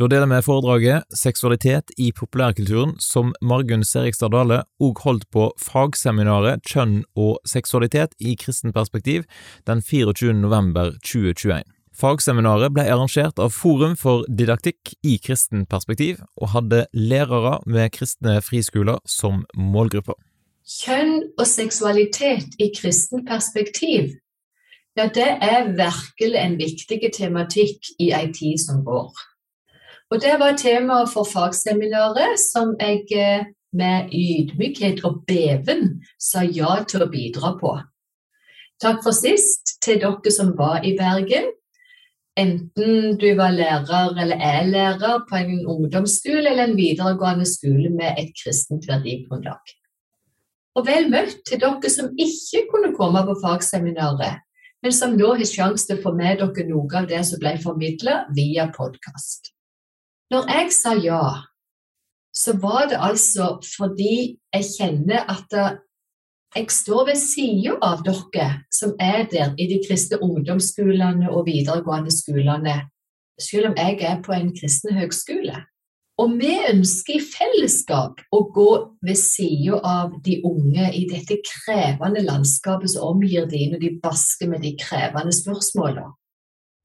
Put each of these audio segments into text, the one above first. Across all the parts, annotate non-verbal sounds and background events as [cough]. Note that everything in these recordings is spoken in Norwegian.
Da deler vi foredraget Seksualitet i populærkulturen, som Margunn Serigstad Dale òg holdt på fagseminaret Kjønn og seksualitet i kristen perspektiv den 24. november 2021. Fagseminaret ble arrangert av Forum for didaktikk i kristen perspektiv, og hadde lærere med kristne friskoler som målgruppe. Kjønn og seksualitet i kristen perspektiv, ja, det er virkelig en viktig tematikk i ei tid som går. Og Det var temaet for fagseminaret som jeg eh, med ydmykhet og beven sa ja til å bidra på. Takk for sist til dere som var i Bergen. Enten du var lærer eller er lærer på en ungdomsskole eller en videregående skole med et kristent verdigrunnlag. Og vel møtt til dere som ikke kunne komme på fagseminaret, men som nå har sjanse til å få med dere noe av det som ble formidla via podkast. Når jeg sa ja, så var det altså fordi jeg kjenner at jeg står ved sida av dere som er der i de kristne ungdomsskolene og videregående skolene, selv om jeg er på en kristen høgskole. Og vi ønsker i fellesskap å gå ved sida av de unge i dette krevende landskapet som omgir de når de basker med de krevende spørsmålene.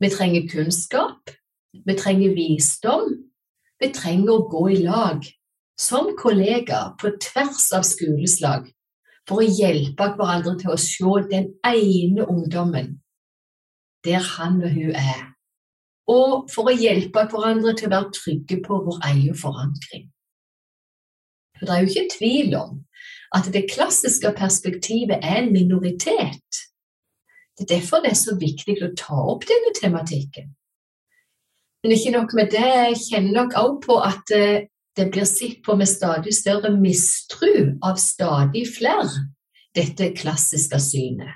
Vi trenger kunnskap, vi trenger visdom, vi trenger å gå i lag som kollegaer på tvers av skoleslag for å hjelpe hverandre til å se den ene ungdommen der han og hun er, og for å hjelpe hverandre til å være trygge på vår egen forankring. For Det er jo ikke tvil om at det klassiske perspektivet er en minoritet. Det er derfor det er så viktig å ta opp denne tematikken. Men ikke nok med det, jeg kjenner nok òg på at eh, det blir sett på med stadig større mistru av stadig flere, dette klassiske synet.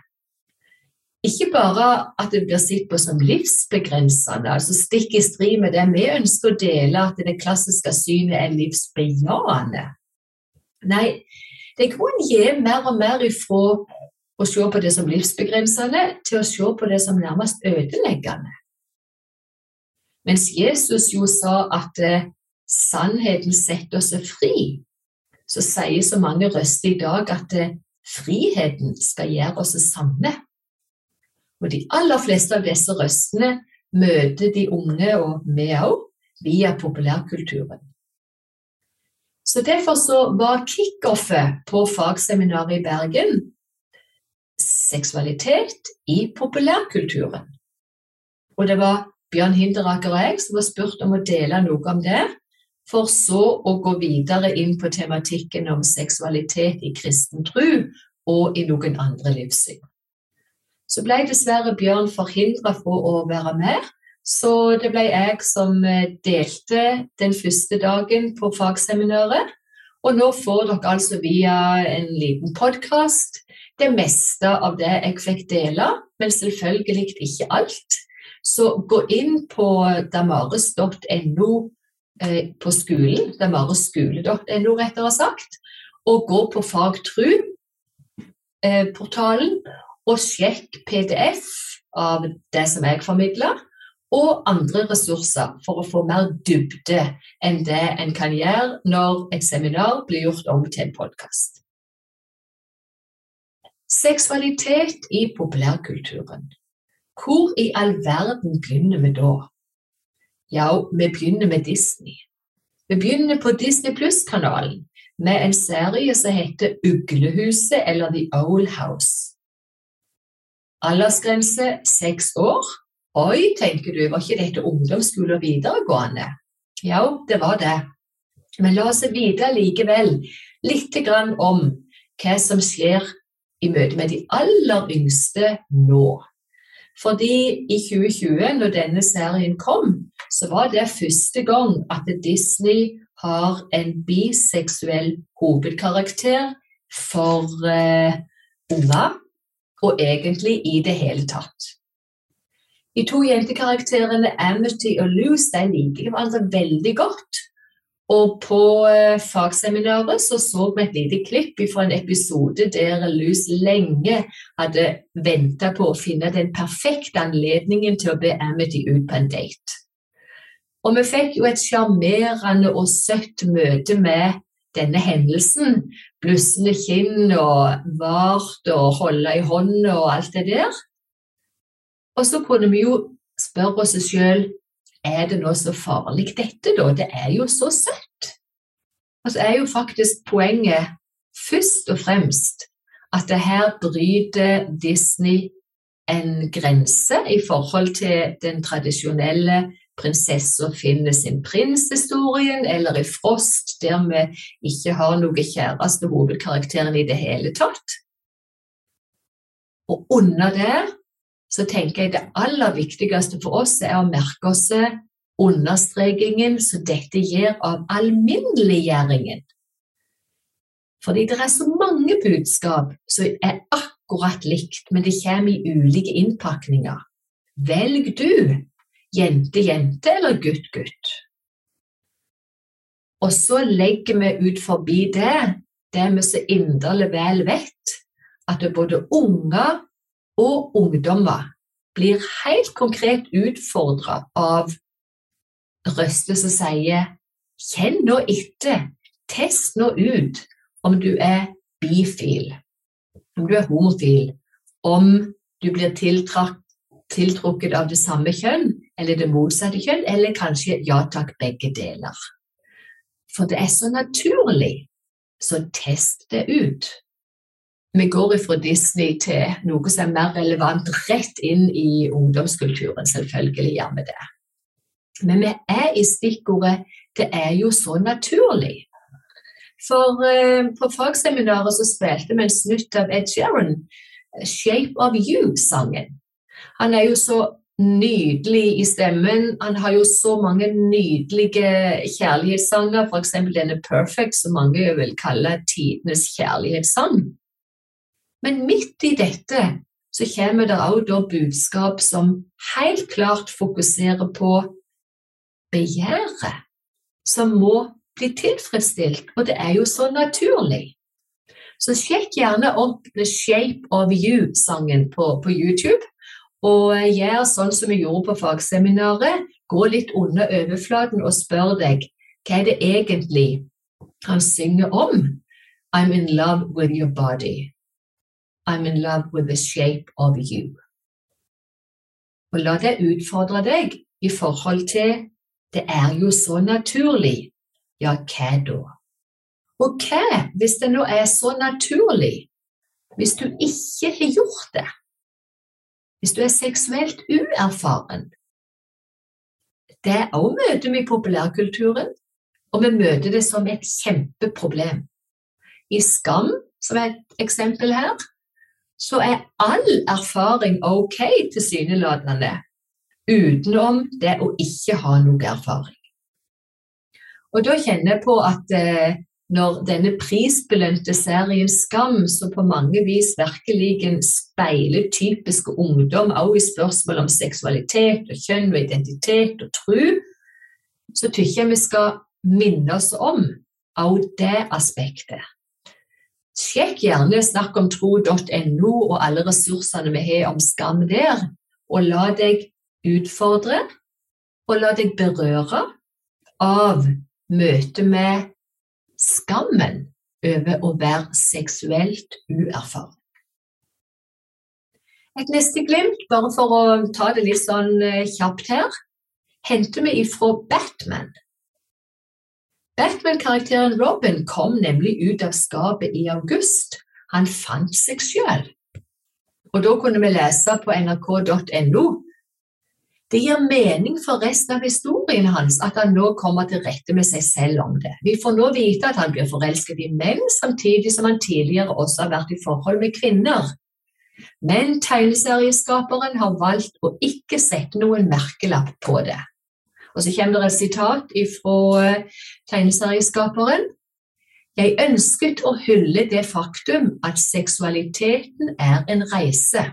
Ikke bare at det blir sett på som livsbegrensende, altså stikk i strid med det vi ønsker å dele, at det klassiske synet er livsbejaende. Nei, det kan gi mer og mer ifra å se på det som livsbegrensende til å se på det som nærmest ødeleggende. Mens Jesus jo sa at eh, sannheten setter oss fri, så sier så mange røster i dag at eh, friheten skal gjøre oss samme. Og de aller fleste av disse røstene møter de unge, og vi òg, via populærkulturen. Så Derfor så var kickoffet på fagseminaret i Bergen seksualitet i populærkulturen. Og det var Bjørn Hinderaker og jeg som var spurt om å dele noe om det, for så å gå videre inn på tematikken om seksualitet i kristen tro og i noen andre livssyn. Så ble dessverre Bjørn forhindra fra å være med, så det ble jeg som eh, delte den første dagen på fagseminaret. Og nå får dere altså via en liten podkast det meste av det jeg fikk dele, men selvfølgelig ikke alt. Så gå inn på damares.no eh, på skolen, damareskole.no rettere sagt, og gå på fagtru-portalen eh, og sjekk PDF av det som jeg formidler, og andre ressurser for å få mer dybde enn det en kan gjøre når et seminar blir gjort om til en podkast. Seksualitet i populærkulturen. Hvor i all verden begynner vi da? Ja, vi begynner med Disney. Vi begynner på Disney Pluss-kanalen med en serie som heter Uglehuset eller The Owl House. Aldersgrense seks år. Oi, tenker du, var ikke dette ungdomsskole og videregående? Ja, det var det. Men la oss vite likevel litt om hva som skjer i møte med de aller yngste nå. Fordi i 2020, når denne serien kom, så var det første gang at Disney har en biseksuell hovedkarakter for uh, unger, og egentlig i det hele tatt. De to jentekarakterene Amity og Luce liker hverandre veldig godt. Og på eh, fagseminaret så, så vi et lite klipp fra en episode der Lus lenge hadde venta på å finne den perfekte anledningen til å be Amity ut på en date. Og vi fikk jo et sjarmerende og søtt møte med denne hendelsen. Blussende kinn og vart og holde i hånda og alt det der. Og så kunne vi jo spørre oss sjøl er det nå så farlig dette, da? Det er jo så søtt. Og så er jo faktisk poenget først og fremst at det her bryter Disney en grense i forhold til den tradisjonelle prinsessa finner sin prins-historien, eller i Frost, der vi ikke har noe kjæreste hovedkarakteren i det hele tatt. Og under det så tenker jeg det aller viktigste for oss er å merke oss understrekingen som dette gir av alminneliggjøringen. Fordi det er så mange budskap som er akkurat likt, men det kommer i ulike innpakninger. Velg du jente, jente eller gutt, gutt. Og så legger vi ut forbi det det vi så inderlig vel vet, at både unger og ungdommer blir helt konkret utfordra av røster som sier Kjenn nå etter, test nå ut om du er bifil, om du er homofil, om du blir tiltrukket av det samme kjønn eller det motsatte kjønn, eller kanskje ja takk, begge deler. For det er så naturlig, så test det ut vi går fra Disney til noe som er mer relevant rett inn i ungdomskulturen. Selvfølgelig gjør vi det. Men vi er i stikkordet 'det er jo så naturlig'. For eh, på fagseminaret så spilte vi en snutt av Ed Sheeran, 'Shape of You'-sangen. Han er jo så nydelig i stemmen. Han har jo så mange nydelige kjærlighetssanger, f.eks. denne 'Perfect', som mange vil kalle tidenes kjærlighetssang. Men midt i dette så kommer det også budskap som helt klart fokuserer på begjæret, som må bli tilfredsstilt, og det er jo så naturlig. Så sjekk gjerne opp The Shape of You-sangen på, på, YouTube, og gjør sånn som vi gjorde på fagseminaret. Gå litt under overflaten og spør deg hva er det egentlig han synger om. I'm in love with your body. I'm in love with the shape of you. Og la det utfordre deg i forhold til det er jo så naturlig. Ja, hva da? Og hva hvis det nå er så naturlig, hvis du ikke har gjort det? Hvis du er seksuelt uerfaren? Det òg møter vi i populærkulturen, og vi møter det som et kjempeproblem. I Skam, som er et eksempel her, så er all erfaring ok, tilsynelatende, utenom det å ikke ha noe erfaring. Og da kjenner jeg på at eh, når denne prisbelønte serien Skam, som på mange vis virkelig speiler typiske ungdom, også i spørsmål om seksualitet og kjønn og identitet og tro, så syns jeg vi skal minne oss om også det aspektet. Sjekk gjerne snakkomtro.no og alle ressursene vi har om skam der, og la deg utfordre og la deg berøre av møtet med skammen over å være seksuelt uerfaren. Et neste glimt, bare for å ta det litt sånn eh, kjapt her, henter vi ifra Batman. Batman-karakteren Robin kom nemlig ut av skapet i august. Han fant seg sjøl. Og da kunne vi lese på nrk.no det gir mening for resten av historien hans at han nå kommer til rette med seg selv om det. Vi får nå vite at han blir forelsket i menn, samtidig som han tidligere også har vært i forhold med kvinner. Men tegneserieskaperen har valgt å ikke sette noen merkelapp på det. Og så kommer det et sitat fra eh, tegneserieskaperen. Jeg ønsket å hylle det faktum at seksualiteten er en reise.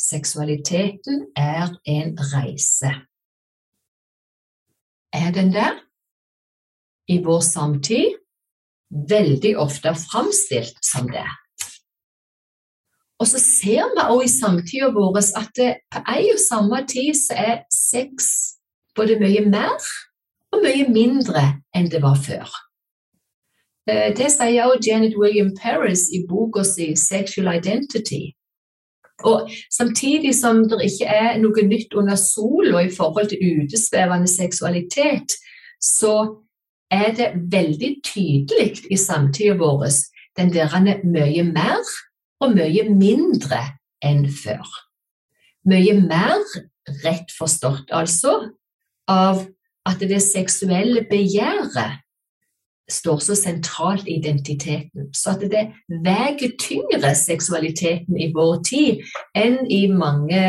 Seksualiteten er en reise. Er den der? I vår samtid veldig ofte framstilt som det. Og så ser vi også i samtida vår at det på ei og samme tid så er sex både mye mer og mye mindre enn det var før. Eh, det sier også Janet William Paris i boka si 'Sexual Identity'. Og Samtidig som det ikke er noe nytt under sola i forhold til utesvevende seksualitet, så er det veldig tydelig i samtida vår den der mye mer og mye mindre enn før. Mye mer rett forstått, altså, av at det seksuelle begjæret står så sentralt i identiteten. Så at det veier tyngre seksualiteten i vår tid enn i mange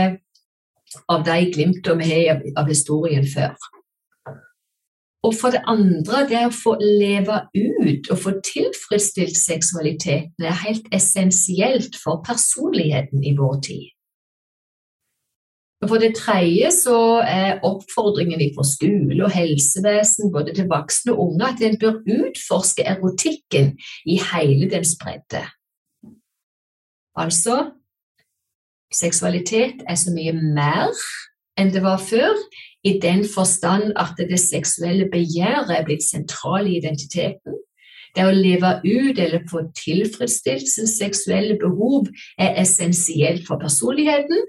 av de glimtene vi har av historien før. Og for det andre, det å få leve ut og få tilfredsstilt seksualiteten er helt essensielt for personligheten i vår tid. Og For det tredje så er oppfordringen fra skole og helsevesen både til voksne og unge at en bør utforske erotikken i hele dens bredde. Altså seksualitet er så mye mer enn det var før, i den forstand at det seksuelle begjæret er blitt sentral i identiteten. Det å leve ut eller få tilfredsstilt sin seksuelle behov er essensielt for personligheten,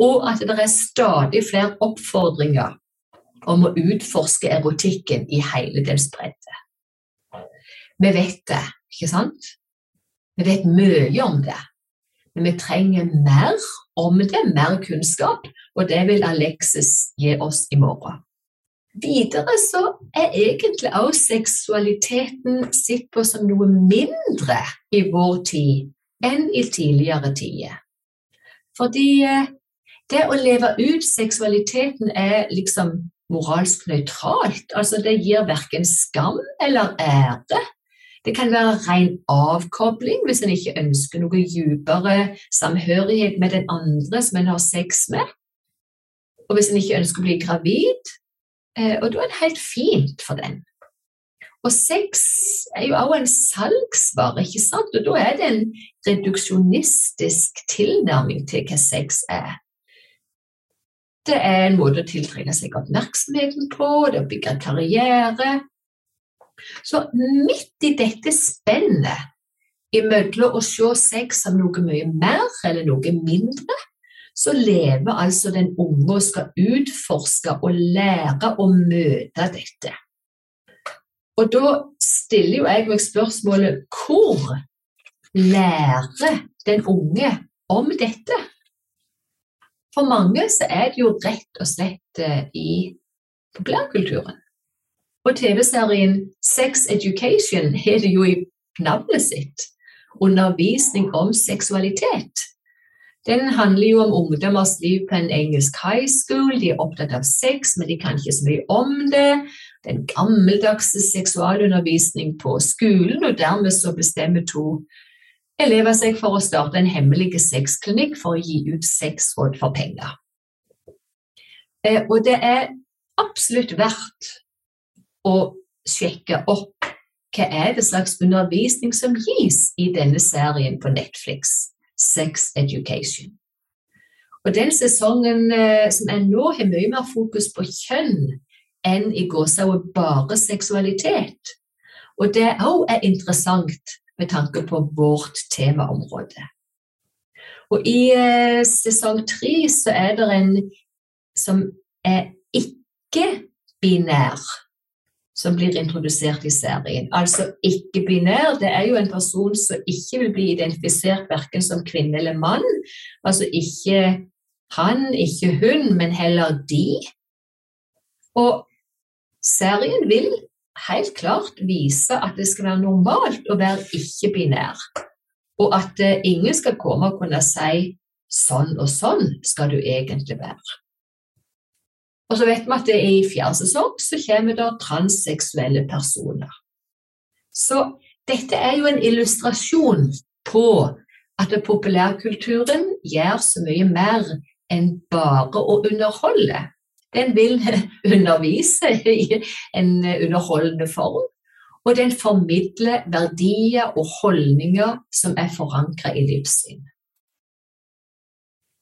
og at det er stadig flere oppfordringer om å utforske erotikken i hele dens bredde. Vi vet det, ikke sant? Vi vet mye om det, men vi trenger mer om det, mer kunnskap, og det vil Alexis gi oss i morgen. Videre så er egentlig også seksualiteten sett på som noe mindre i vår tid enn i tidligere tider. Fordi eh, det å leve ut seksualiteten er liksom moralsk nøytralt. Altså det gir verken skam eller ære. Det kan være ren avkobling hvis en ikke ønsker noe dypere samhørighet med den andre som en har sex med. Og hvis en ikke ønsker å bli gravid. Eh, og da er det helt fint for den. Og sex er jo også en salgsvare, ikke sant? og da er det en reduksjonistisk tilnærming til hva sex er. Det er en måte å tiltrekke seg oppmerksomheten på, det er å bygge karriere, så midt i dette spennet imellom å se sex som noe mye mer eller noe mindre, så lever altså den unge og skal utforske og lære å møte dette. Og da stiller jo jeg meg spørsmålet hvor lærer den unge om dette? For mange så er det jo rett og slett eh, i populærkulturen. Og TV-serien Sex Education har det jo i navnet sitt. Undervisning om seksualitet. Den handler jo om ungdommers liv på en engelsk high school. De er opptatt av sex, men de kan ikke så mye om det. Den gammeldagse seksualundervisning på skolen, og dermed så bestemmer to elever seg for å starte en hemmelig sexklinikk for å gi ut sexråd for penger. Eh, og det er absolutt verdt og sjekke opp hva er det slags undervisning som gis i denne serien på Netflix, Sex Education. Og Den sesongen eh, som er nå, har mye mer fokus på kjønn enn i gåsehudet bare seksualitet. Og det òg er interessant med tanke på vårt temaområde. Og I eh, sesong tre så er det en som er ikke-binær som blir introdusert i serien. Altså ikke-binær, det er jo en person som ikke vil bli identifisert verken som kvinne eller mann. Altså ikke han, ikke hun, men heller de. Og serien vil helt klart vise at det skal være normalt å være ikke-binær. Og at eh, ingen skal komme og kunne si sånn og sånn skal du egentlig være. Og så vet vi at det er i fjerde sesong så kommer det transseksuelle personer. Så dette er jo en illustrasjon på at populærkulturen gjør så mye mer enn bare å underholde. Den vil [laughs] undervise i en underholdende form, og den formidler verdier og holdninger som er forankra i livssyn.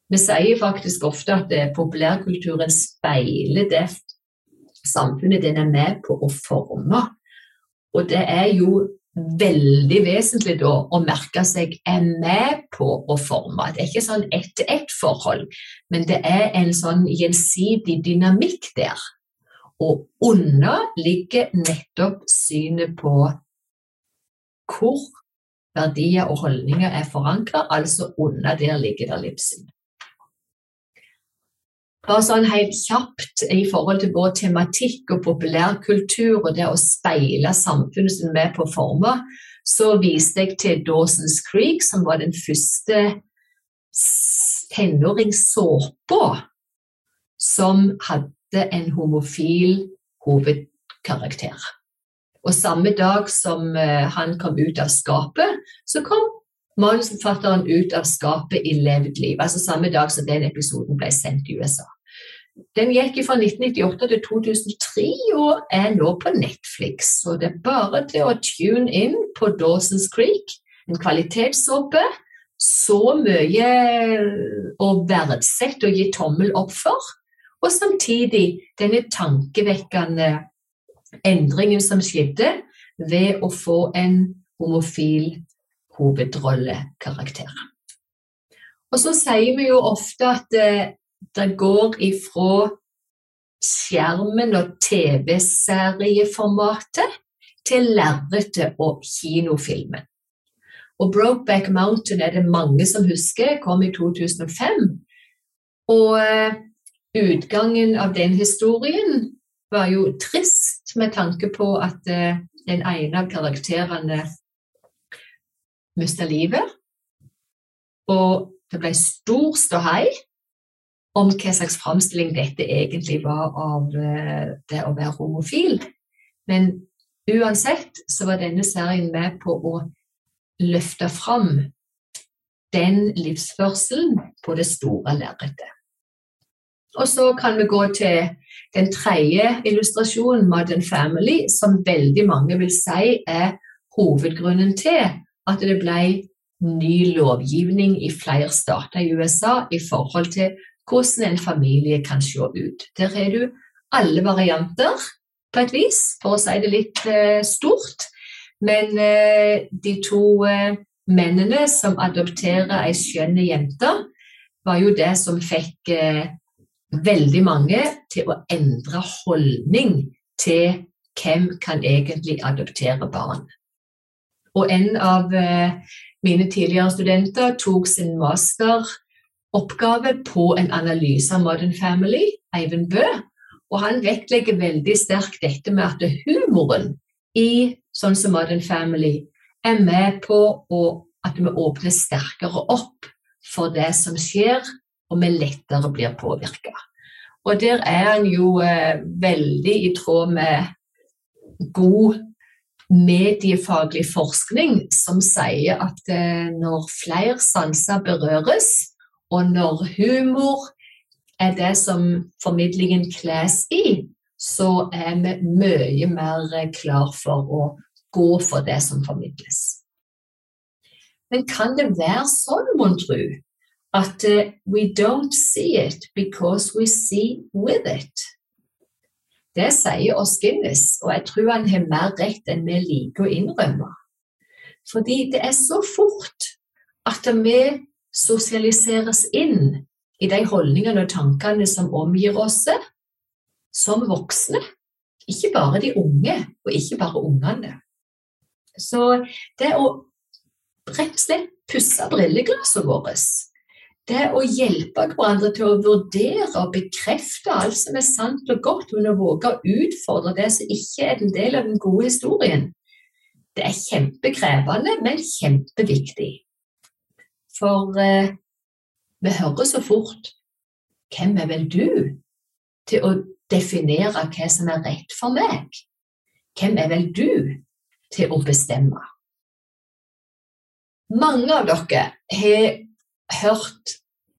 Vi sier faktisk ofte at populærkulturen speiler det samfunnet den er med på å forme. Og det er jo veldig vesentlig da å merke seg er med på å forme. Det er ikke sånn ett-til-ett-forhold, men det er en sånn gjensidig dynamikk der. Og under ligger nettopp synet på hvor verdier og holdninger er forankra, altså under der ligger det livssyn. Bare sånn helt kjapt i forhold til både tematikk og populærkultur og det å speile samfunnet som er på former, så viste jeg til Dawson's Creek, som var den første tenåringssåpa som hadde en homofil hovedkarakter. Og samme dag som eh, han kom ut av skapet, så kom manusforfatteren ut av skapet i levd liv. Altså samme dag som den episoden ble sendt i USA. Den gikk fra 1998 til 2003 og er nå på Netflix. Så det er bare til å tune inn på Dawson's Creek, en kvalitetssåpe. Så mye å verdsette og gi tommel opp for. Og samtidig denne tankevekkende endringen som skjedde ved å få en homofil hovedrollekarakter. Og så sier vi jo ofte at eh, det går ifra skjermen og TV-serieformatet til lerretet og kinofilmen. Og Brokeback Mountain er det mange som husker, kom i 2005. Og eh, utgangen av den historien var jo trist med tanke på at eh, den ene av karakterene mista livet. Og det ble stor ståhei om hva slags framstilling dette egentlig var av eh, det å være homofil. Men uansett så var denne serien med på å løfte fram den livsførselen på det store lerretet. Og så kan vi gå til den tredje illustrasjonen, Modern Family, som veldig mange vil si er hovedgrunnen til at det ble ny lovgivning i flere stater i USA i forhold til hvordan en familie kan se ut. Der har du alle varianter, på et vis, for å si det litt eh, stort. Men eh, de to eh, mennene som adopterer ei skjønn jente, var jo det som fikk veldig mange til å endre holdning til hvem kan egentlig adoptere barn. Og en av mine tidligere studenter tok sin master oppgave på en analyse av Modern Family, Eivind Bø. Og han vektlegger veldig sterkt dette med at humoren i sånn som Modern Family er med på at vi åpner sterkere opp for det som skjer, og vi lettere blir påvirka. Og der er han jo eh, veldig i tråd med god mediefaglig forskning som sier at eh, når flere sanser berøres, og når humor er det som formidlingen kles i, så er vi mye mer klar for å gå for det som formidles. Men kan det være sånn, mon tru, at uh, we don't see it because we see with it? Det sier oss Guinness, og jeg tror han har mer rett enn vi liker å innrømme. Fordi det er så fort at vi sosialiseres inn i de holdningene og tankene som omgir oss som voksne. Ikke bare de unge, og ikke bare ungene. Så det å rett og slett pusse brilleglassene våre, det å hjelpe hverandre til å vurdere og bekrefte alt som er sant og godt, men å våge å utfordre det som ikke er en del av den gode historien, det er kjempekrevende, men kjempeviktig. For eh, vi hører så fort Hvem er vel du til å definere hva som er rett for meg? Hvem er vel du til å bestemme? Mange av dere har hørt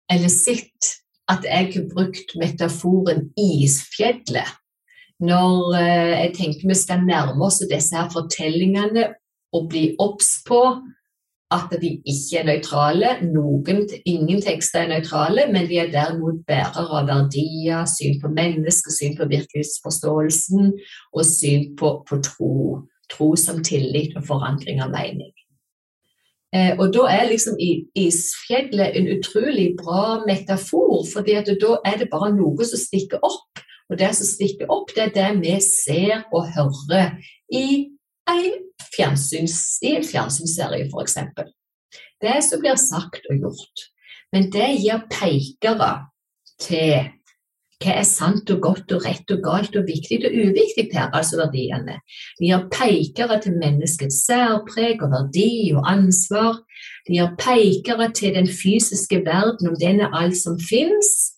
eller sett at jeg har brukt metaforen isfjellet når eh, jeg tenker vi skal nærme oss disse her fortellingene og bli obs på at de ikke er nøytrale. Noen, ingen tekster er nøytrale, men de er derimot bærere av verdier, syn på mennesket, syn på virkelighetsforståelsen og syn på, på tro. Tro som tillit og forandring av mening. Eh, og da er liksom isfjellet en utrolig bra metafor, for da er det bare noe som stikker opp. Og det som stikker opp, det er det vi ser og hører i en, fjernsyns, i en fjernsynsserie, f.eks. Det som blir sagt og gjort. Men det gir pekere til hva er sant og godt og rett og galt og viktig og uviktig her, altså verdiene. De gir pekere til menneskets særpreg og verdi og ansvar. De gir pekere til den fysiske verden, om den er alt som fins,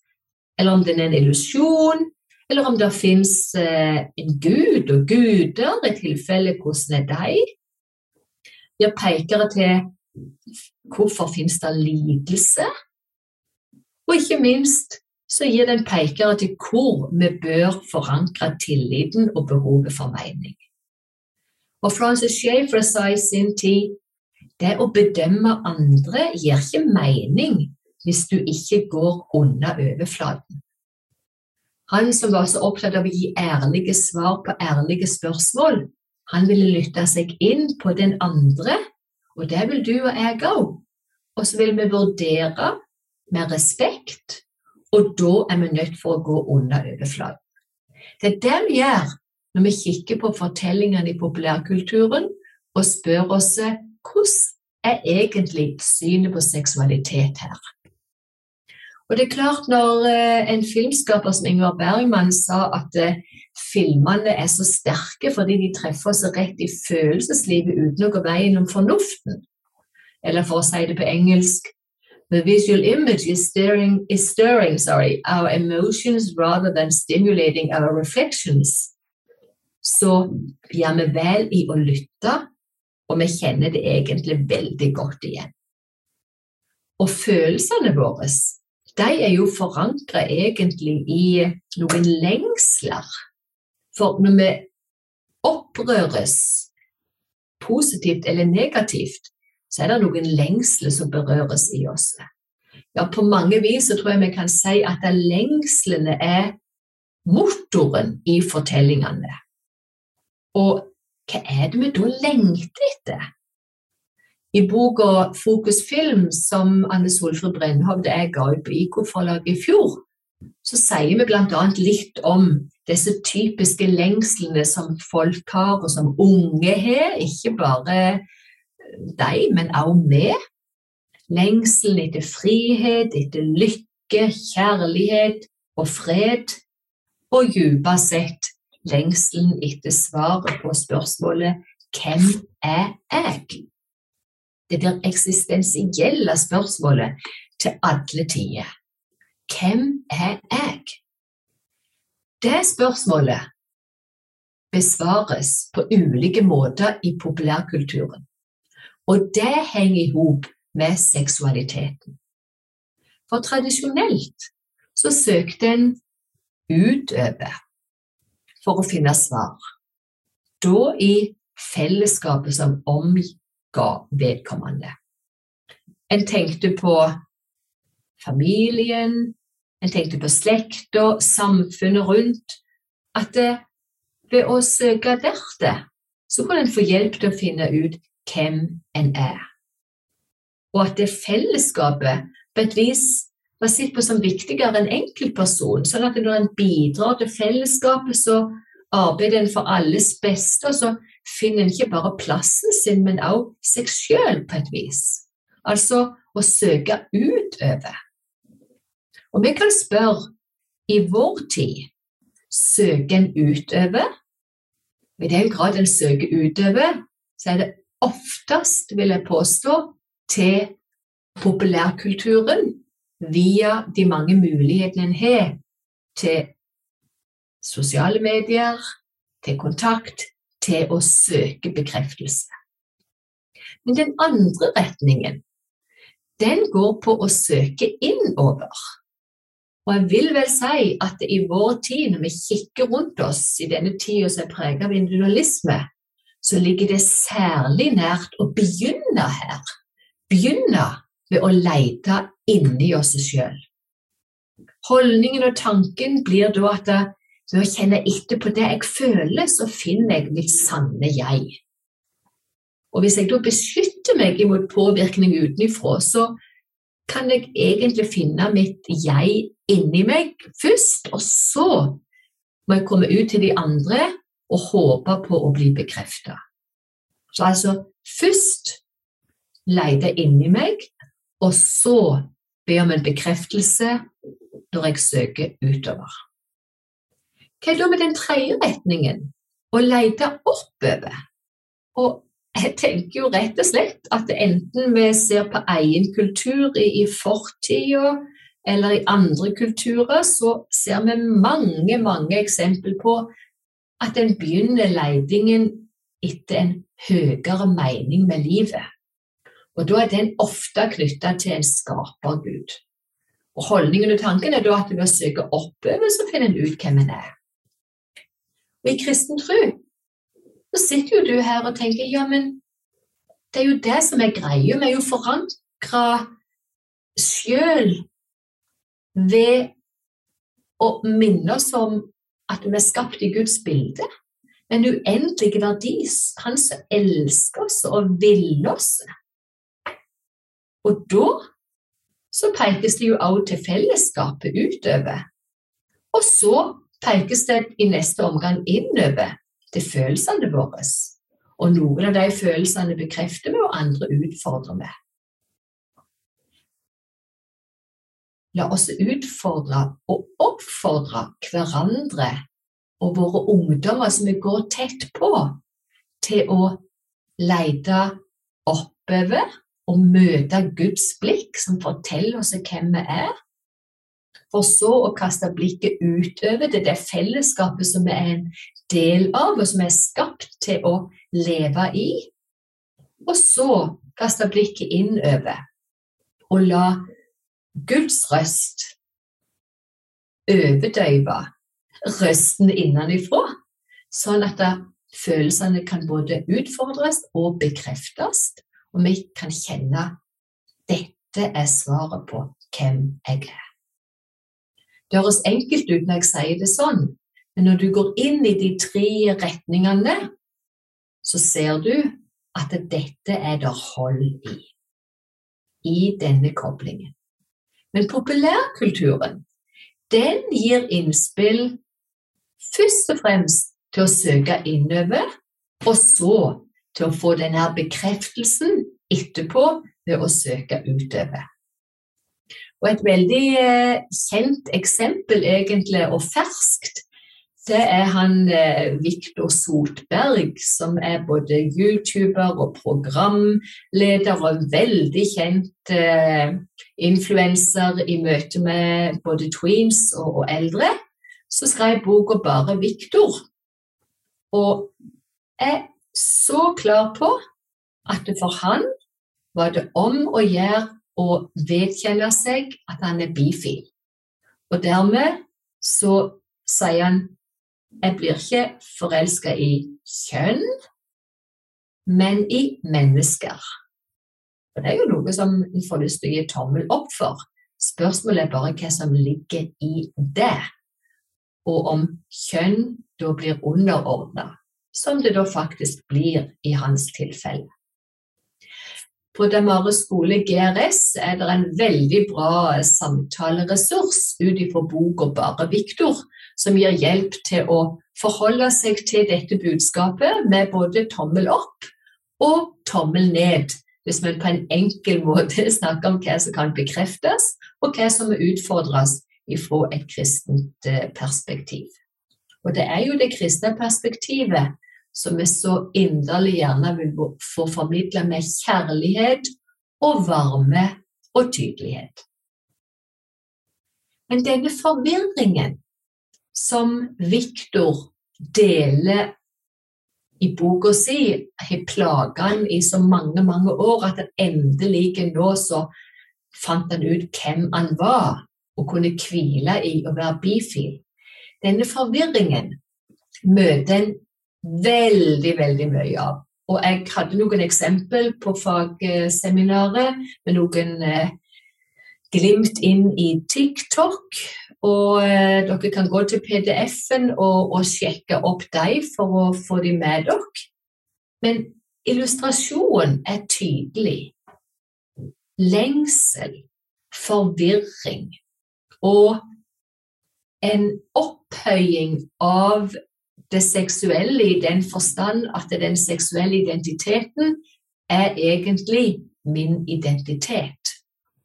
eller om den er en illusjon, eller om det fins eh, en gud og guder, i tilfelle hvordan er de? Gir pekere til hvorfor fins det lidelse, og ikke minst så gir den pekere til hvor vi bør forankre tilliten og behovet for mening. Og Francis Schaefer sa i sin tid det å bedømme andre gir ikke mening hvis du ikke går unna overflaten. Han som var så opptatt av å gi ærlige svar på ærlige spørsmål, han ville lytte seg inn på den andre, og det vil du og jeg òg. Og så vil vi vurdere med respekt og da er vi nødt for å gå under overflaten. Det er det vi gjør når vi kikker på fortellingene i populærkulturen og spør oss hvordan er egentlig synet på seksualitet her? Og det er klart Når eh, en filmskaper som Ingvar Bergman sa at eh, filmene er så sterke fordi de treffer oss rett i følelseslivet uten å gå veien om fornuften, eller for å si det på engelsk The visual image is stirring, is stirring sorry, our emotions rather than stimulating our reflections. Så gjør vi vel i å lytte, og vi kjenner det egentlig veldig godt igjen. Og følelsene våre, de er jo forankra egentlig i noen lengsler. For når vi opprøres, positivt eller negativt, så er det noen lengsler som berøres i oss. Ja, på mange vis så tror jeg vi kan si at lengslene er motoren i fortellingene. Og hva er det vi da lengter etter? I boka 'Fokus film', som Anne Solfrid Brennhovd jeg ga ut på IK-forlaget i fjor, så sier vi bl.a. litt om disse typiske lengslene som folk har, og som unge har. Ikke bare de, men også vi. Lengselen etter frihet, etter lykke, kjærlighet og fred. Og dypest sett lengselen etter svaret på spørsmålet 'Hvem er jeg?' Det der eksistensielle spørsmålet til alle tider. Hvem er jeg? Det spørsmålet besvares på ulike måter i populærkulturen. Og det henger i hop med seksualiteten. For tradisjonelt så søkte en utover for å finne svar. Da i fellesskapet som omga vedkommende. En tenkte på familien, en tenkte på slekta, samfunnet rundt. At ved å søke der, så kunne en få hjelp til å finne ut hvem en er. Og at det fellesskapet på et vis var sett på som viktigere enn enkeltperson. Sånn at når en bidrar til fellesskapet, så arbeider en for alles beste, og så finner ikke bare plassen sin, men også seg sjøl på et vis. Altså å søke utover. Og vi kan spørre i vår tid søker en utover? I den grad en søker utover, så er det oftest, vil jeg påstå, til populærkulturen via de mange mulighetene en har til sosiale medier, til kontakt, til å søke bekreftelse. Men den andre retningen, den går på å søke innover. Og jeg vil vel si at i vår tid, når vi kikker rundt oss i denne tida som er preget av individualisme, så ligger det særlig nært å begynne her begynne ved å lete inni oss sjøl. Holdningen og tanken blir da at ved å kjenne etter på det jeg føler, så finner jeg mitt sanne jeg. Og hvis jeg da beskytter meg imot påvirkning utenfra, så kan jeg egentlig finne mitt jeg inni meg først, og så må jeg komme ut til de andre og håpe på å bli bekrefta. Så altså først lete inni meg, og så be om en bekreftelse når jeg søker utover. Hva er da med den tredje retningen? Å lete oppover. Og jeg tenker jo rett og slett at enten vi ser på egen kultur i, i fortida eller i andre kulturer, så ser vi mange, mange eksempler på at en begynner leidingen etter en høyere mening med livet. Og da er den ofte knytta til en skapergud. Og holdningen og tanken er da at ved å søke oppover, så finner en ut hvem en er. Og i kristen tro så sitter jo du her og tenker ja, men det er jo det som er greia. Vi er jo forankra sjøl ved å minne oss om at vi er skapt i Guds bilde. En uendelig verdi. Han som elsker oss og vil oss. Og da så pekes det jo også til fellesskapet utover. Og så pekes det i neste omgang innover til følelsene våre. Og noen av de følelsene bekrefter vi, og andre utfordrer vi. La oss utfordre og oppfordre hverandre og våre ungdommer som vi går tett på, til å lete oppover og møte Guds blikk, som forteller oss hvem vi er, for så å kaste blikket utover det, det fellesskapet som vi er en del av, og som er skapt til å leve i. Og så kaste blikket innover og la Guds røst overdøve røsten innenfra, sånn at følelsene kan både utfordres og bekreftes, og vi kan kjenne dette er svaret på hvem jeg er. Det høres enkelt ut når jeg sier det sånn, men når du går inn i de tre retningene, så ser du at dette er det hold i. I denne koblingen. Men populærkulturen, den gir innspill først og fremst til å søke innover, og så til å få denne bekreftelsen etterpå ved å søke utover. Og et veldig eh, kjent eksempel, egentlig, og ferskt, det er han eh, Viktor Sotberg, som er både YouTuber og programleder og veldig kjent eh, influenser i møte med både tweens og, og eldre. Så skrev boka bare Viktor. Og er så klar på at for han var det om å gjøre og vedkjenne seg at han er bifil. Og dermed så sier han jeg blir ikke forelska i kjønn, men i mennesker. Og Det er jo noe som en får lyst til å gi tommel opp for. Spørsmålet er bare hva som ligger i det, og om kjønn da blir underordna, som det da faktisk blir i hans tilfelle. På Damare skole GRS er det en veldig bra samtaleressurs ut ifra boka Bare Viktor, som gir hjelp til å forholde seg til dette budskapet med både tommel opp og tommel ned, hvis man på en enkel måte [laughs] snakker om hva som kan bekreftes, og hva som må utfordres ifra et kristent eh, perspektiv. Og det er jo det kristne perspektivet som vi så inderlig gjerne vil få formidle med kjærlighet og varme og tydelighet. Men denne forvirringen som Viktor deler i boka si, har plaga han i så mange, mange år at han endelig nå så fant han ut hvem han var, og kunne hvile i å være bifil. Denne forvirringen møter en veldig, veldig mye av. og jeg hadde noen eksempel på fagseminaret med noen eh, glimt inn i TikTok. Og eh, dere kan gå til PDF-en og, og, sjekke opp dem for å få dem med dere. Men illustrasjonen er tydelig. Lengsel, forvirring og en opphøying av det seksuelle i den forstand at den seksuelle identiteten er egentlig min identitet.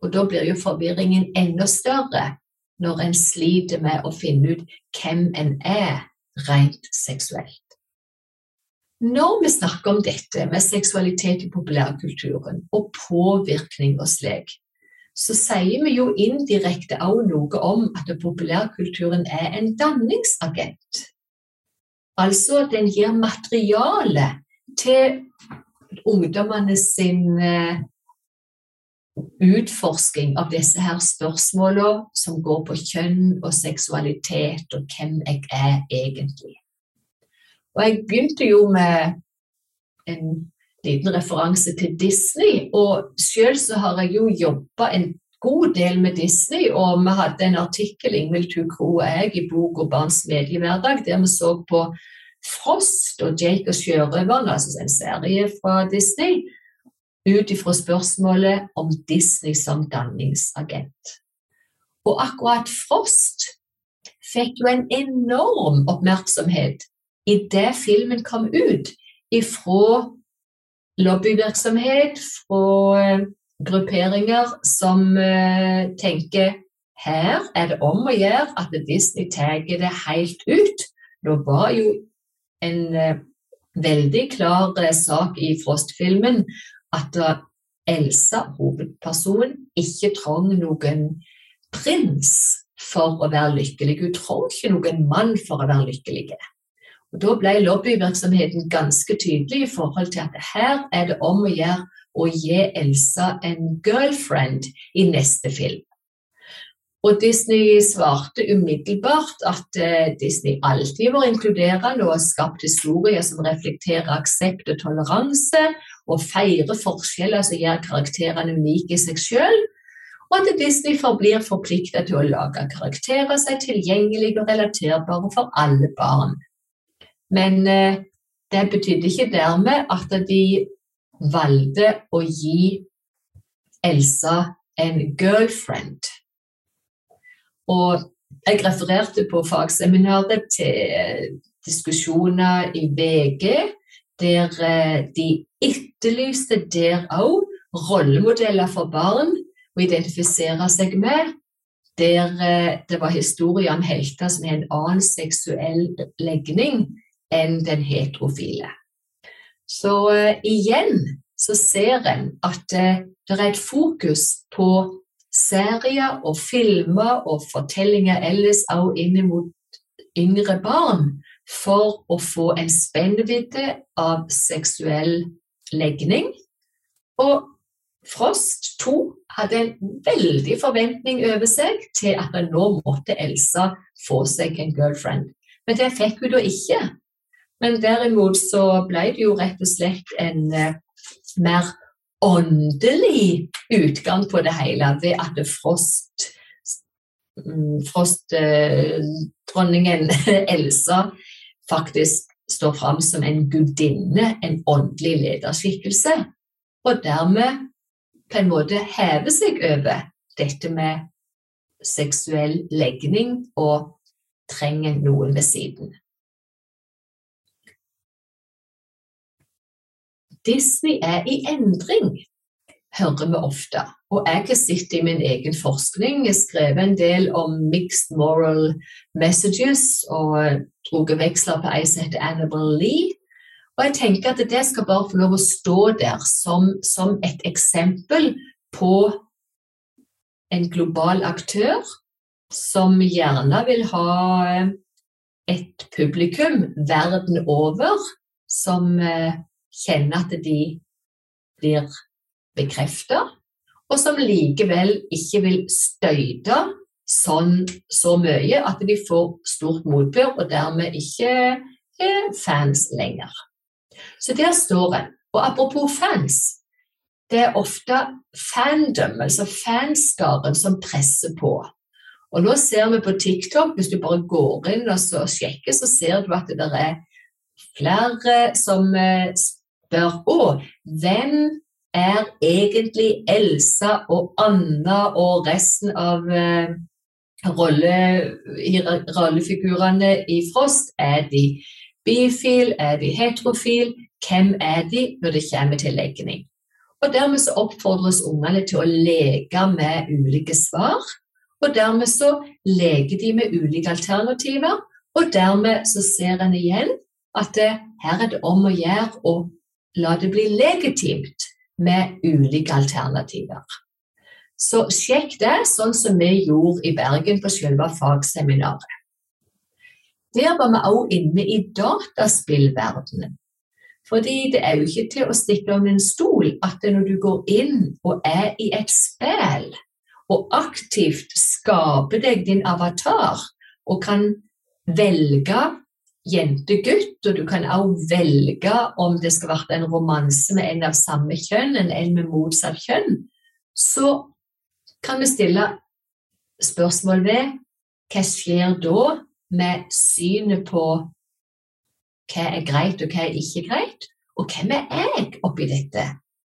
Og da blir jo forvirringen enda større når en sliter med å finne ut hvem en er rent seksuelt. Når vi snakker om dette med seksualitet i populærkulturen og påvirkning og slik, så sier vi jo indirekte også noe om at populærkulturen er en danningsagent. Altså at den gir materiale til ungdommene sin eh, utforsking av disse her spørsmålene som går på kjønn og seksualitet og hvem jeg er egentlig. Og jeg begynte jo med en liten referanse til Disney, og selv så har jeg jo jobba en god del med Disney, og vi hadde en artikkel Ingvild Tukro og jeg i boka 'Barns mediehverdag', der vi så på Frost og Jake og sjørøveren, altså en serie fra Disney, ut ifra spørsmålet om Disney som danningsagent. Og akkurat Frost fikk jo en enorm oppmerksomhet idet filmen kom ut, ifra lobbyvirksomhet, fra grupperinger som uh, tenker her er det om å gjøre at Disney tar det helt ut. Nå var jo en uh, veldig klar uh, sak i Frost-filmen at Elsa, hovedpersonen, ikke trenger noen prins for å være lykkelig. Hun trenger ikke noen mann for å være lykkelig. Og Da ble lobbyvirksomheten ganske tydelig i forhold til at her er det om å gjøre å gi Elsa en girlfriend i neste film. Og Disney svarte umiddelbart at uh, Disney alltid var inkluderende og har skapt historier som reflekterer aksept og toleranse, og feirer forskjeller som gjør karakterene unike i seg selv, og at Disney forblir forpliktet til å lage karakterer som er tilgjengelige og relaterbare for alle barn. Men uh, det betydde ikke dermed at de valgte å gi Elsa en girlfriend. Og jeg refererte på fagseminaret til diskusjoner i VG, der eh, de etterlyste der òg rollemodeller for barn å identifisere seg med. Der eh, det var historier om helter som har en annen seksuell legning enn den heterofile. Så uh, igjen så ser en at uh, det er et fokus på serier og filmer og fortellinger ellers òg inn mot yngre barn for å få en spennvidde av seksuell legning. Og Frost 2 hadde en veldig forventning over seg til at nå måtte Elsa få seg en girlfriend. Men det fikk hun da ikke. Men derimot så ble det jo rett og slett en uh, mer åndelig utgang på det hele ved at Frost Frostdronningen Frost-dronningen [laughs] uh, Elsa faktisk står fram som en gudinne, en åndelig lederskikkelse, og dermed på en måte hever seg over dette med seksuell legning og trenger noen ved siden. Disney er i endring, hører vi ofte. Og jeg har sett i min egen forskning, jeg skrevet en del om mixed moral messages og drog veksler på ei som heter Annabelle Lee. Og jeg tenker at det skal bare få lov å stå der som, som et eksempel på en global aktør som gjerne vil ha et publikum verden over som eh, kjenner at de blir bekrefta, og som likevel ikke vil støyte sånn så mye at de får stort motbør og dermed ikke er fans lenger. Så der står en. Og apropos fans, det er ofte fandom, altså fanskaren, som presser på. Og nå ser vi på TikTok, hvis du bare går inn og sjekker, så ser du at det er flere som eh, spør òg hvem er egentlig Elsa og Anna og resten av eh, rolle, rollefigurene i Frost? Er de bifil? Er de heterofil? Hvem er de når det kommer til legning? Og Dermed så oppfordres ungene til å leke med ulike svar. Og dermed så leker de med ulike alternativer, og dermed så ser en igjen at det, her er det om å gjøre å la det bli legitimt med ulike alternativer. Så sjekk det, sånn som vi gjorde i Bergen på selve fagseminaret. Der var vi også inne i dataspillverdenen. Fordi det er jo ikke til å stikke om en stol at når du går inn og er i et spill, og aktivt skaper deg din avatar, og kan velge jente-gutt, og du kan også velge om det skal være en romanse med en av samme kjønn eller en med motsatt kjønn, så kan vi stille spørsmål ved hva skjer da med synet på hva er greit og hva er ikke greit, og hvem er jeg oppi dette?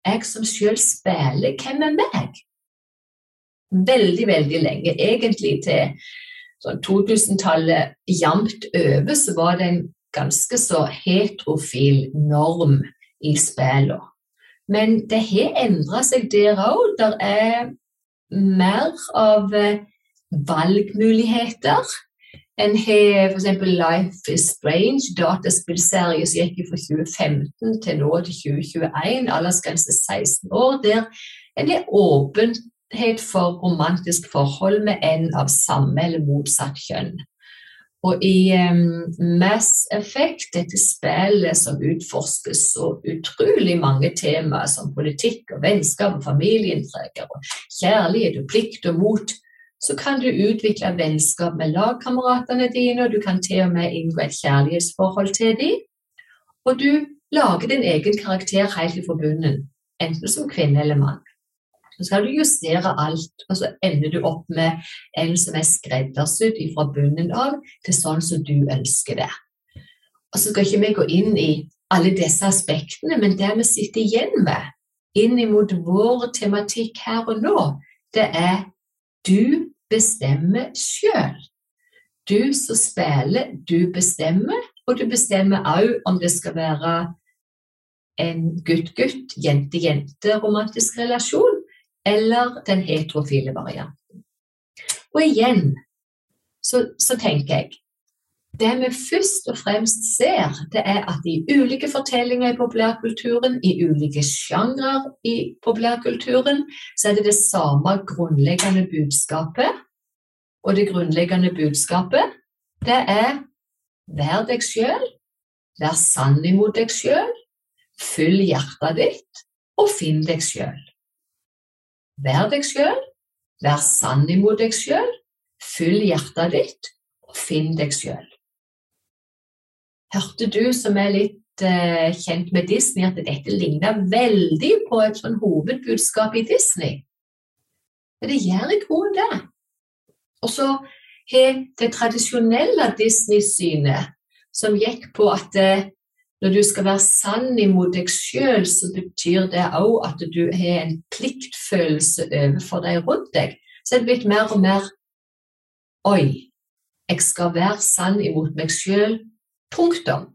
Jeg som selv spiller, hvem er meg? Veldig, veldig lenge, egentlig til sånn 2000-tallet jevnt over, så var det en ganske så heterofil norm i spillene. Men det har endra seg der òg. Det er mer av valgmuligheter. En har f.eks. Life is Strange, dataspillserie som gikk fra 2015 til nå til 2021, aldersgrense 16 år, der en har åpenhet for romantisk forhold med en av samme eller motsatt kjønn. Og i um, Mass Effect, dette spillet som utforsker så utrolig mange temaer som politikk og vennskap og familieintriger og kjærlighet og plikt og mot, så kan du utvikle vennskap med lagkameratene dine, og du kan til og med inngå et kjærlighetsforhold til dem. Og du lager din egen karakter helt i bunnen, enten som kvinne eller mann. Så skal du justere alt, og så ender du opp med en som er skreddersydd fra bunnen av til sånn som du ønsker det. Og så skal ikke vi gå inn i alle disse aspektene, men det vi sitter igjen med inn mot vår tematikk her og nå, det er du bestemmer sjøl. Du som spiller, du bestemmer, og du bestemmer òg om det skal være en gutt-gutt, jente-jente romantisk relasjon, eller den heterofile varianten. Og igjen så, så tenker jeg det vi først og fremst ser, det er at i ulike fortellinger i populærkulturen, i ulike sjangre i populærkulturen, så er det det samme grunnleggende budskapet. Og det grunnleggende budskapet, det er vær deg sjøl, vær sann imot deg sjøl, fyll hjertet ditt, og finn deg sjøl. Vær deg sjøl, vær sann imot deg sjøl, fyll hjertet ditt, og finn deg sjøl. Hørte du som er litt uh, kjent med Disney, at dette ligner veldig på et sånn hovedbudskap i Disney? Men det gjør i grunnen det. Og så har det tradisjonelle Disney-synet, som gikk på at uh, når du skal være sann imot deg sjøl, så betyr det òg at du har en pliktfølelse overfor de rundt deg. Så er det blitt mer og mer Oi, jeg skal være sann imot meg sjøl Punktum.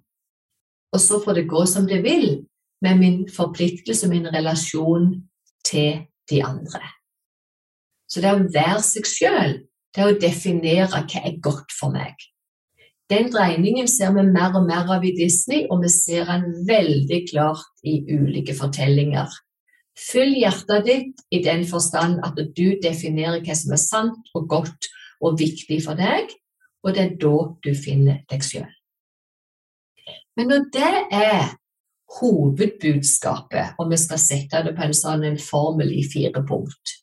Og så får det gå som det vil med min forpliktelse, min relasjon til de andre. Så det å være seg sjøl, det å definere hva er godt for meg. Den dreiningen ser vi mer og mer av i Disney, og vi ser den veldig klart i ulike fortellinger. Fyll hjertet ditt i den forstand at du definerer hva som er sant og godt og viktig for deg, og det er da du finner deg sjøl. Men når det er hovedbudskapet, og vi skal sette det på en sånn en formel i fire punkt,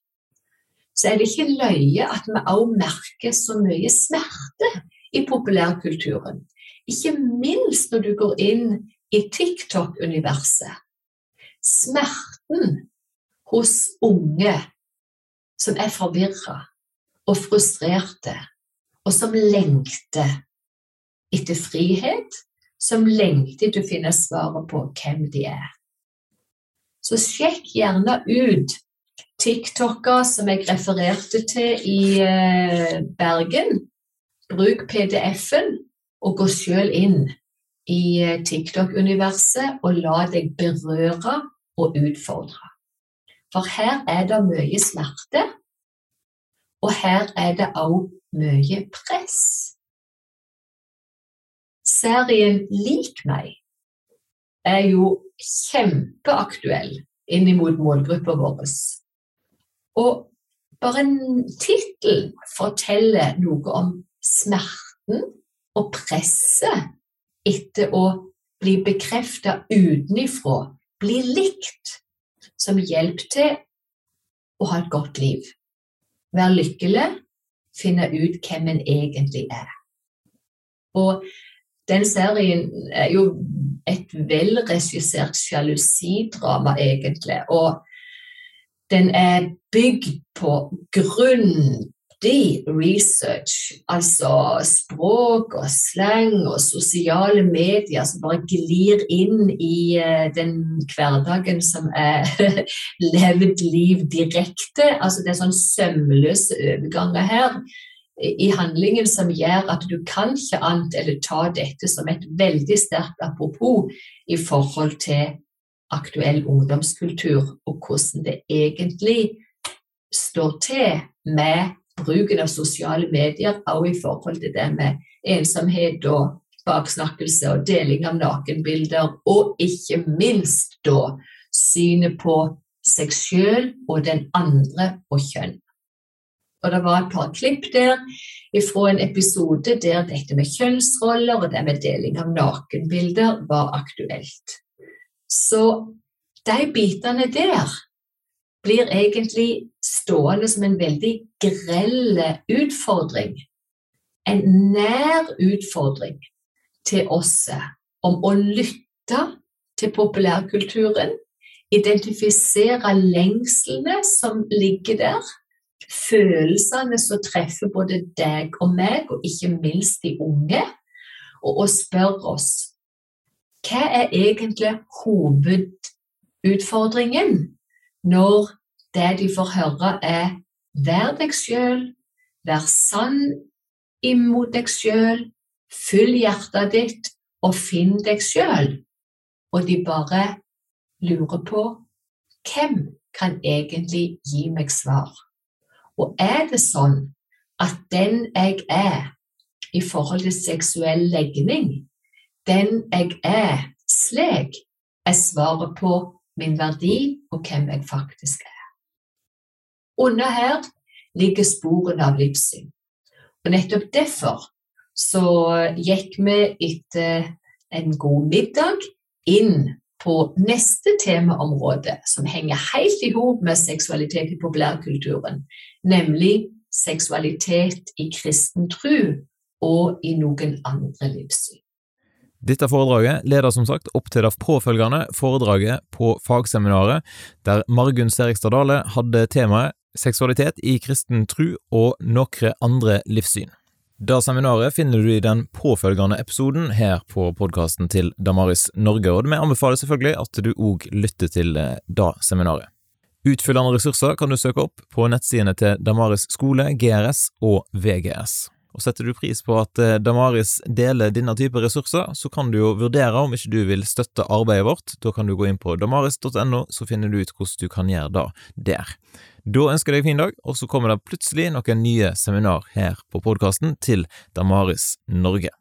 så er det ikke løye at vi også merker så mye smerte i populærkulturen. Ikke minst når du går inn i TikTok-universet. Smerten hos unge som er forvirra og frustrerte, og som lengter etter frihet, som lengter etter å finne svaret på hvem de er. Så sjekk gjerne ut TikToker som jeg refererte til i eh, Bergen. Bruk PDF-en og gå sjøl inn i eh, TikTok-universet og la deg berøre og utfordre. For her er det mye smerte, og her er det òg mye press. Serien Lik meg er jo kjempeaktuell inn mot målgruppa vår. Og bare en tittel forteller noe om smerten og presset etter å bli bekrefta utenifra, bli likt, som hjelp til å ha et godt liv. Være lykkelig, finne ut hvem en egentlig er. Og den serien er jo et velregissert sjalusidrama, egentlig. Og den er bygd på grundig research, altså språk og slang og sosiale medier som bare glir inn i uh, den hverdagen som er [laughs] levd liv direkte. Altså det er sånn sømløse overganger her i handlingen som gjør at du kan ikke annet eller ta dette som et veldig sterkt apropos i forhold til aktuell ungdomskultur, og hvordan det egentlig står til med bruken av sosiale medier, også i forhold til det med ensomhet og baksnakkelse og deling av nakenbilder, og ikke minst da synet på seg sjøl og den andre og kjønn. Og det var et par klipp der fra en episode der dette med kjønnsroller og det med deling av nakenbilder var aktuelt. Så de bitene der blir egentlig stående som en veldig grell utfordring. En nær utfordring til oss om å lytte til populærkulturen, identifisere lengslene som ligger der, følelsene som treffer både deg og meg, og ikke minst de unge, og, og spørre oss hva er egentlig hovedutfordringen når det de får høre, er vær deg sjøl, vær sann imot deg sjøl, fyll hjertet ditt og finn deg sjøl. Og de bare lurer på hvem kan egentlig gi meg svar? Og er det sånn at den jeg er i forhold til seksuell legning, den jeg er slik, er svaret på min verdi og hvem jeg faktisk er. Under her ligger sporene av livssyn. Og nettopp derfor så gikk vi etter en god middag inn på neste temaområde, som henger helt i hop med seksualitet i populærkulturen, nemlig seksualitet i kristen tro og i noen andre livssyn. Dette foredraget leder som sagt opp til det påfølgende foredraget på fagseminaret, der Margunn Serigstad Dale hadde temaet Seksualitet i kristen tru og noen andre livssyn. Det seminaret finner du i den påfølgende episoden her på podkasten til Damaris Norge, og vi anbefaler selvfølgelig at du òg lytter til eh, det seminaret. Utfyllende ressurser kan du søke opp på nettsidene til Damaris skole, GRS og VGS. Og setter du pris på at eh, Damaris deler denne type ressurser, så kan du jo vurdere om ikke du vil støtte arbeidet vårt. Da kan du gå inn på damaris.no, så finner du ut hvordan du kan gjøre det der. Da ønsker jeg deg fin dag, og så kommer det plutselig noen nye seminar her på podkasten til Damaris Norge.